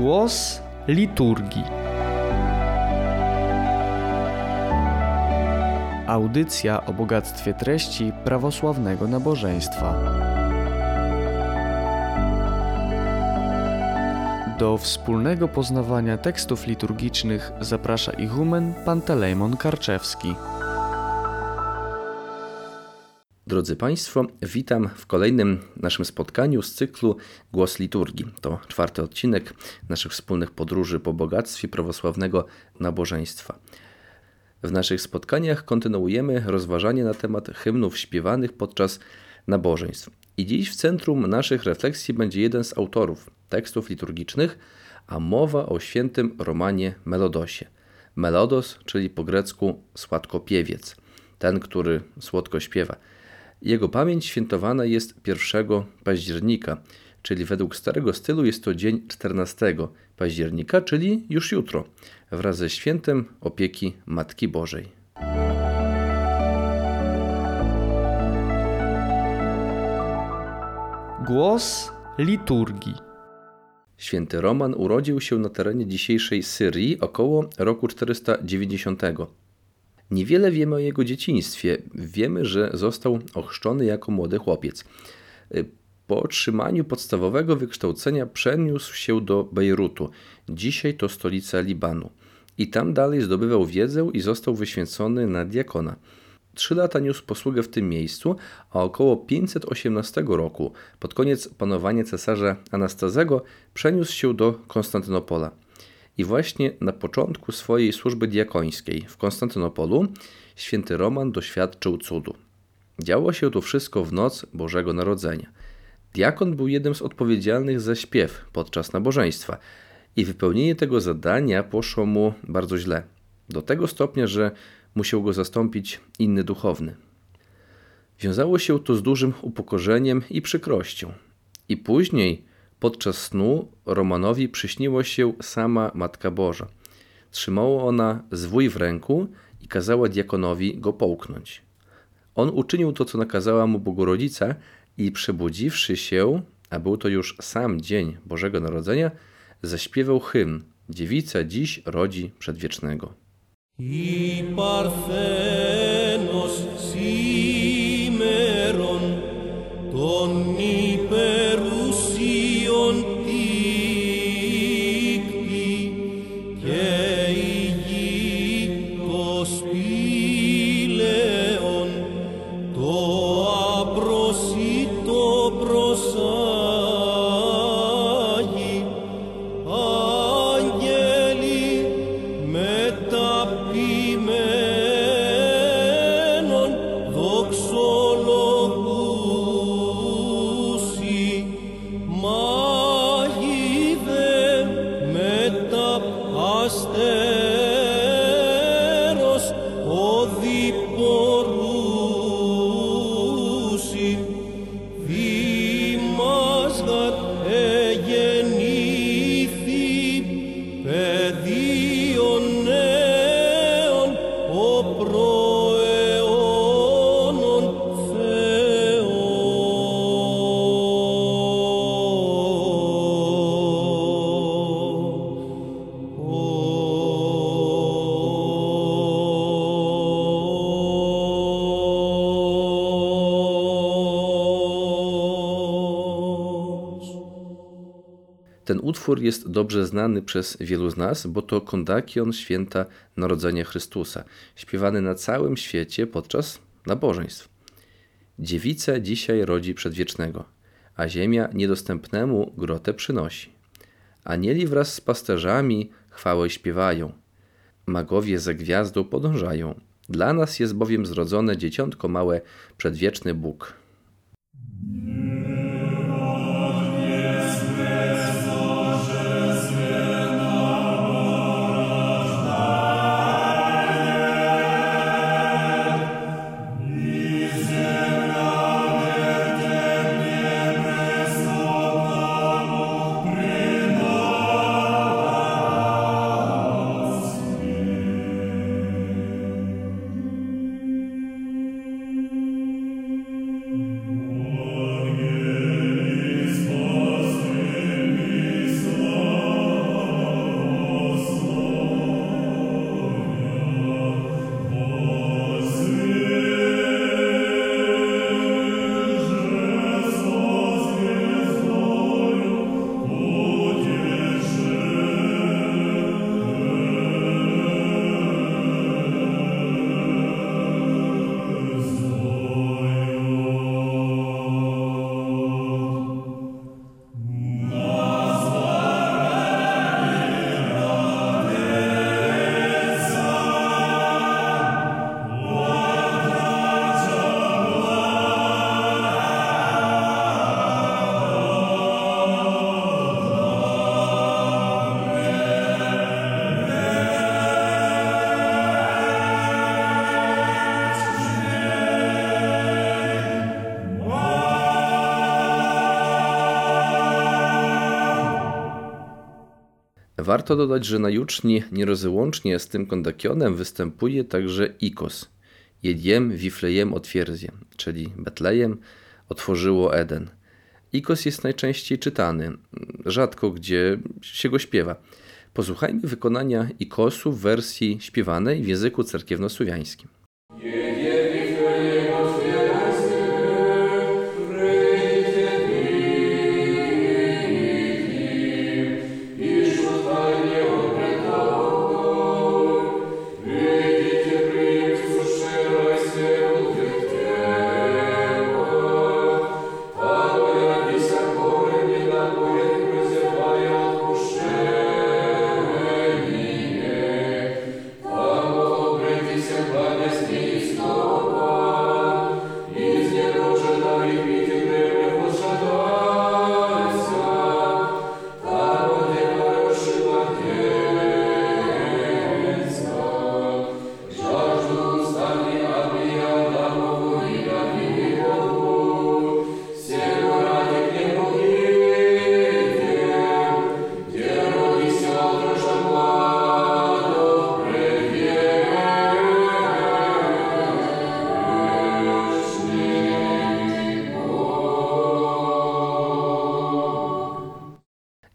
Głos liturgii. Audycja o bogactwie treści prawosławnego nabożeństwa. Do wspólnego poznawania tekstów liturgicznych zaprasza ichumen Pantelejmon Karczewski. Drodzy Państwo, witam w kolejnym naszym spotkaniu z cyklu Głos Liturgii. To czwarty odcinek naszych wspólnych podróży po bogactwie prawosławnego nabożeństwa. W naszych spotkaniach kontynuujemy rozważanie na temat hymnów śpiewanych podczas nabożeństw. I dziś w centrum naszych refleksji będzie jeden z autorów tekstów liturgicznych, a mowa o świętym Romanie Melodosie. Melodos, czyli po grecku słodkopiewiec, ten, który słodko śpiewa. Jego pamięć świętowana jest 1 października, czyli według starego stylu jest to dzień 14 października, czyli już jutro, wraz ze świętem opieki Matki Bożej. Głos liturgii. Święty Roman urodził się na terenie dzisiejszej Syrii około roku 490. Niewiele wiemy o jego dzieciństwie. Wiemy, że został ochrzczony jako młody chłopiec. Po otrzymaniu podstawowego wykształcenia przeniósł się do Bejrutu. Dzisiaj to stolica Libanu. I tam dalej zdobywał wiedzę i został wyświęcony na diakona. Trzy lata niósł posługę w tym miejscu, a około 518 roku, pod koniec panowania cesarza Anastazego, przeniósł się do Konstantynopola. I właśnie na początku swojej służby diakońskiej w Konstantynopolu święty Roman doświadczył cudu. Działo się to wszystko w noc Bożego Narodzenia. Diakon był jednym z odpowiedzialnych za śpiew podczas nabożeństwa i wypełnienie tego zadania poszło mu bardzo źle. Do tego stopnia, że musiał go zastąpić inny duchowny. Wiązało się to z dużym upokorzeniem i przykrością. I później, Podczas snu Romanowi przyśniło się sama Matka Boża. Trzymała ona zwój w ręku i kazała diakonowi go połknąć. On uczynił to, co nakazała mu Bogorodzica i przebudziwszy się, a był to już sam dzień Bożego Narodzenia, zaśpiewał hymn Dziewica dziś rodzi przedwiecznego. I parthenos simeron tonni Ten utwór jest dobrze znany przez wielu z nas, bo to kondakion święta Narodzenia Chrystusa, śpiewany na całym świecie podczas nabożeństw. Dziewica dzisiaj rodzi przedwiecznego, a ziemia niedostępnemu grotę przynosi. Anieli wraz z pasterzami chwałę śpiewają, magowie za gwiazdą podążają. Dla nas jest bowiem zrodzone dzieciątko małe, przedwieczny Bóg. Warto dodać, że na juczni nierozłącznie z tym kondakionem występuje także Ikos. Jediem Wiflejem otwierdzie, czyli Betlejem otworzyło Eden. Ikos jest najczęściej czytany, rzadko gdzie się go śpiewa. Posłuchajmy wykonania Ikosu w wersji śpiewanej w języku cerkiewnosłowiańskim.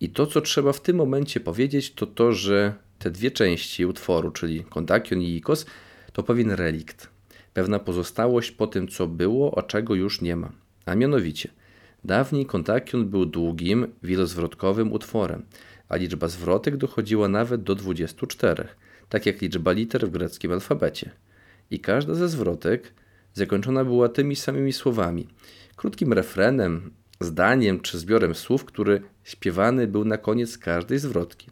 I to, co trzeba w tym momencie powiedzieć, to to, że te dwie części utworu, czyli kondakion i ikos, to pewien relikt. Pewna pozostałość po tym, co było, a czego już nie ma. A mianowicie, dawniej kondakion był długim, wielozwrotkowym utworem, a liczba zwrotek dochodziła nawet do 24, tak jak liczba liter w greckim alfabecie. I każda ze zwrotek zakończona była tymi samymi słowami, krótkim refrenem, zdaniem czy zbiorem słów, który śpiewany był na koniec każdej zwrotki.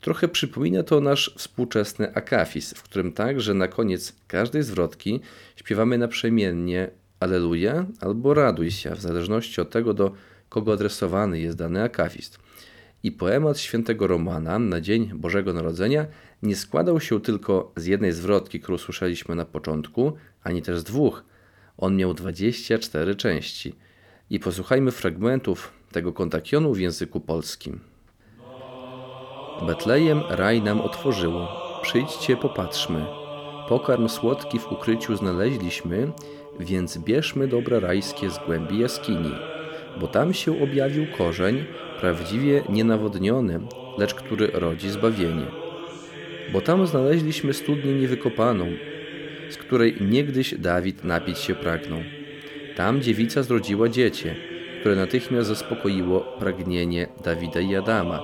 Trochę przypomina to nasz współczesny akafis, w którym także na koniec każdej zwrotki śpiewamy naprzemiennie Aleluja albo Raduj się, w zależności od tego, do kogo adresowany jest dany akafist. I poemat świętego Romana na Dzień Bożego Narodzenia nie składał się tylko z jednej zwrotki, którą słyszeliśmy na początku, ani też z dwóch. On miał 24 części. I posłuchajmy fragmentów tego kontakionu w języku polskim. Betlejem raj nam otworzyło, przyjdźcie, popatrzmy. Pokarm słodki w ukryciu znaleźliśmy, więc bierzmy dobra rajskie z głębi jaskini, bo tam się objawił korzeń, prawdziwie nienawodniony, lecz który rodzi zbawienie. Bo tam znaleźliśmy studnię niewykopaną, z której niegdyś Dawid napić się pragnął. Tam dziewica zrodziła dziecię, które natychmiast zaspokoiło pragnienie Dawida i Adama.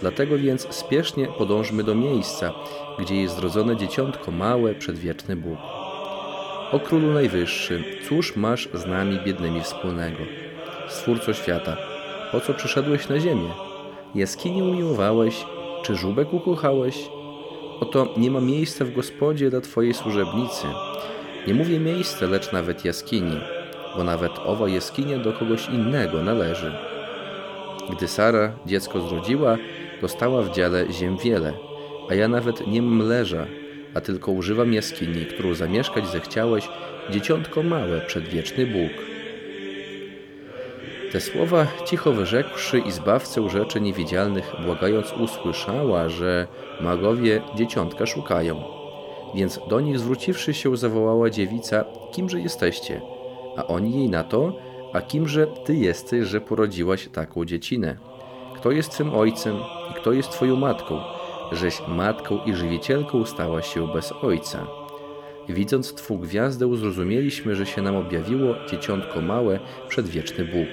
Dlatego więc spiesznie podążmy do miejsca, gdzie jest zrodzone dzieciątko małe, przedwieczny Bóg. O Królu Najwyższy, cóż masz z nami biednymi wspólnego? Stwórco świata, po co przyszedłeś na ziemię? Jaskinię umiłowałeś, czy żubek ukochałeś? Oto nie ma miejsca w gospodzie dla Twojej służebnicy. Nie mówię miejsce, lecz nawet jaskini, bo nawet owa jaskinia do kogoś innego należy. Gdy Sara dziecko zrodziła, dostała w dziale ziem wiele, a ja nawet nie mam leża, a tylko używam jaskini, którą zamieszkać zechciałeś, dzieciątko małe, przedwieczny Bóg. Te słowa cicho wyrzekłszy i zbawcę rzeczy niewidzialnych, błagając usłyszała, że magowie dzieciątka szukają. Więc do nich zwróciwszy się zawołała dziewica, kimże jesteście? A oni jej na to, a kimże ty jesteś, że porodziłaś taką dziecinę? Kto jest twym ojcem i kto jest twoją matką, żeś matką i żywicielką stała się bez ojca? Widząc Twą gwiazdę, zrozumieliśmy, że się nam objawiło dzieciątko małe, przedwieczny Bóg.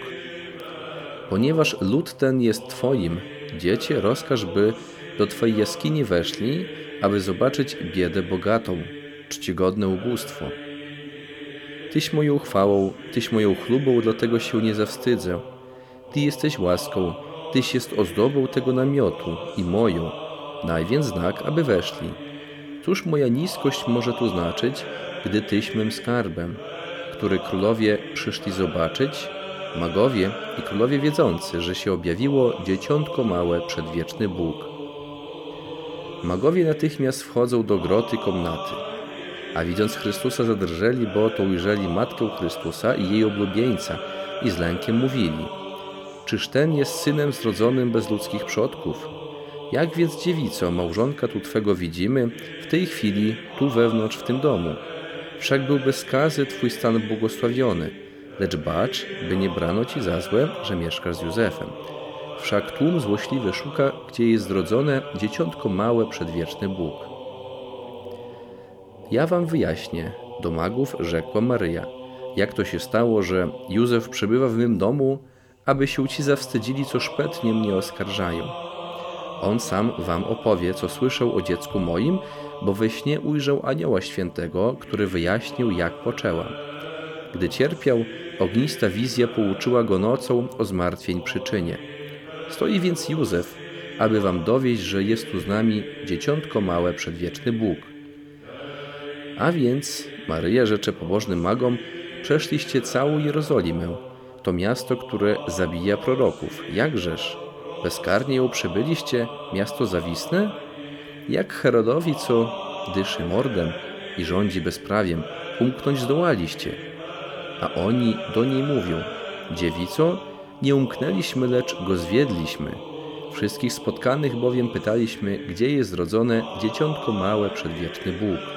Ponieważ lud ten jest Twoim, dziecię rozkaż, by do Twojej jaskini weszli, aby zobaczyć biedę bogatą, czcigodne ubóstwo. Tyś moją chwałą, Tyś moją chlubą, dlatego się nie zawstydzę. Ty jesteś łaską, Tyś jest ozdobą tego namiotu i moją. Daj więc znak, aby weszli. Cóż moja niskość może tu znaczyć, gdy Tyś mym skarbem, który królowie przyszli zobaczyć, magowie i królowie wiedzący, że się objawiło dzieciątko małe, przedwieczny Bóg. Magowie natychmiast wchodzą do groty komnaty, a widząc Chrystusa zadrżeli, bo to ujrzeli Matkę Chrystusa i jej oblubieńca i z lękiem mówili Czyż ten jest synem zrodzonym bez ludzkich przodków? Jak więc dziewico, małżonka tu Twego widzimy, w tej chwili, tu wewnątrz w tym domu? Wszak był bez skazy Twój stan błogosławiony, lecz bacz, by nie brano Ci za złe, że mieszkasz z Józefem. Wszak tłum złośliwy szuka, gdzie jest zrodzone dzieciątko małe przedwieczny Bóg. Ja wam wyjaśnię, do magów rzekła Maryja, jak to się stało, że Józef przybywa w mym domu, aby się ci zawstydzili, co szpetnie mnie oskarżają. On sam wam opowie, co słyszał o dziecku moim, bo we śnie ujrzał anioła świętego, który wyjaśnił, jak poczęłam. Gdy cierpiał, ognista wizja pouczyła go nocą o zmartwień przyczynie. Stoi więc Józef, aby wam dowieść, że jest tu z nami dzieciątko małe przedwieczny Bóg. A więc, Maryja rzecze pobożnym magom, przeszliście całą Jerozolimę, to miasto, które zabija proroków. Jakżeż? Bezkarnie ją przybyliście, miasto zawisne? Jak Herodowi, co dyszy mordem i rządzi bezprawiem, umknąć zdołaliście? A oni do niej mówią, dziewico, nie umknęliśmy, lecz go zwiedliśmy. Wszystkich spotkanych bowiem pytaliśmy, gdzie jest zrodzone dzieciątko małe przedwieczny Bóg.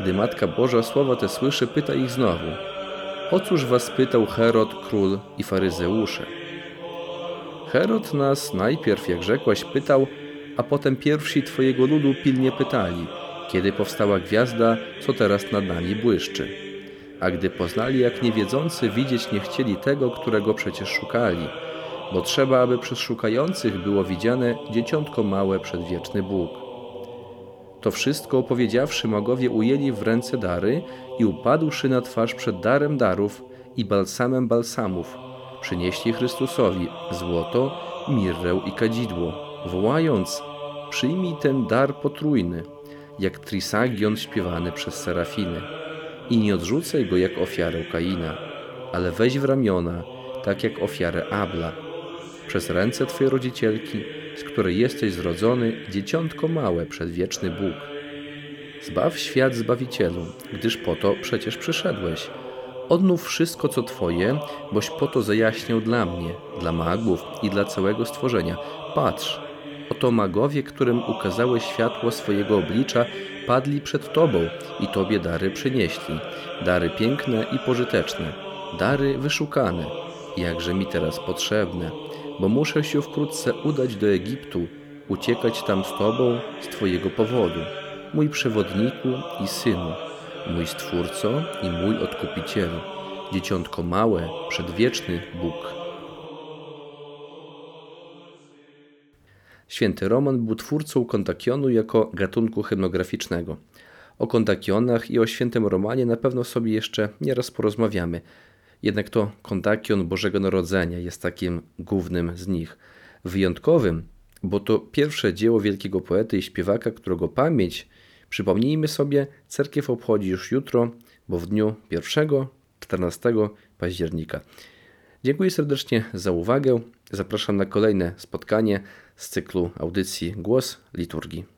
Gdy Matka Boża słowa te słyszy, pyta ich znowu: O cóż was pytał Herod, król i faryzeusze? Herod nas najpierw, jak rzekłaś, pytał, a potem pierwsi twojego ludu pilnie pytali, kiedy powstała gwiazda, co teraz nad nami błyszczy. A gdy poznali, jak niewiedzący, widzieć nie chcieli tego, którego przecież szukali, bo trzeba, aby przez szukających było widziane dzieciątko małe przedwieczny Bóg. To wszystko opowiedziawszy, magowie ujęli w ręce dary i upadłszy na twarz przed darem darów i balsamem balsamów, przynieśli Chrystusowi złoto, mirrę i kadzidło, wołając: Przyjmij ten dar potrójny, jak trisagion śpiewany przez serafiny, i nie odrzucaj go jak ofiarę Kaina, ale weź w ramiona, tak jak ofiarę Abla. Przez ręce Twojej rodzicielki, z której jesteś zrodzony, dzieciątko małe, przedwieczny Bóg. Zbaw świat Zbawicielu, gdyż po to przecież przyszedłeś. Odnów wszystko, co Twoje, boś po to zajaśniał dla mnie, dla magów i dla całego stworzenia. Patrz, oto magowie, którym ukazałeś światło swojego oblicza, padli przed Tobą i Tobie dary przynieśli. Dary piękne i pożyteczne, dary wyszukane, jakże mi teraz potrzebne, bo muszę się wkrótce udać do Egiptu, uciekać tam z Tobą z Twojego powodu, mój przewodniku i synu, mój Stwórco i mój Odkupicielu, dzieciątko małe, przedwieczny Bóg. Święty Roman był twórcą kontakionu jako gatunku hymnograficznego. O kontakionach i o świętym Romanie na pewno sobie jeszcze nieraz porozmawiamy. Jednak to kontakion Bożego Narodzenia jest takim głównym z nich. Wyjątkowym, bo to pierwsze dzieło wielkiego poety i śpiewaka, którego pamięć, przypomnijmy sobie, cerkiew obchodzi już jutro, bo w dniu 1-14 października. Dziękuję serdecznie za uwagę. Zapraszam na kolejne spotkanie z cyklu audycji Głos Liturgii.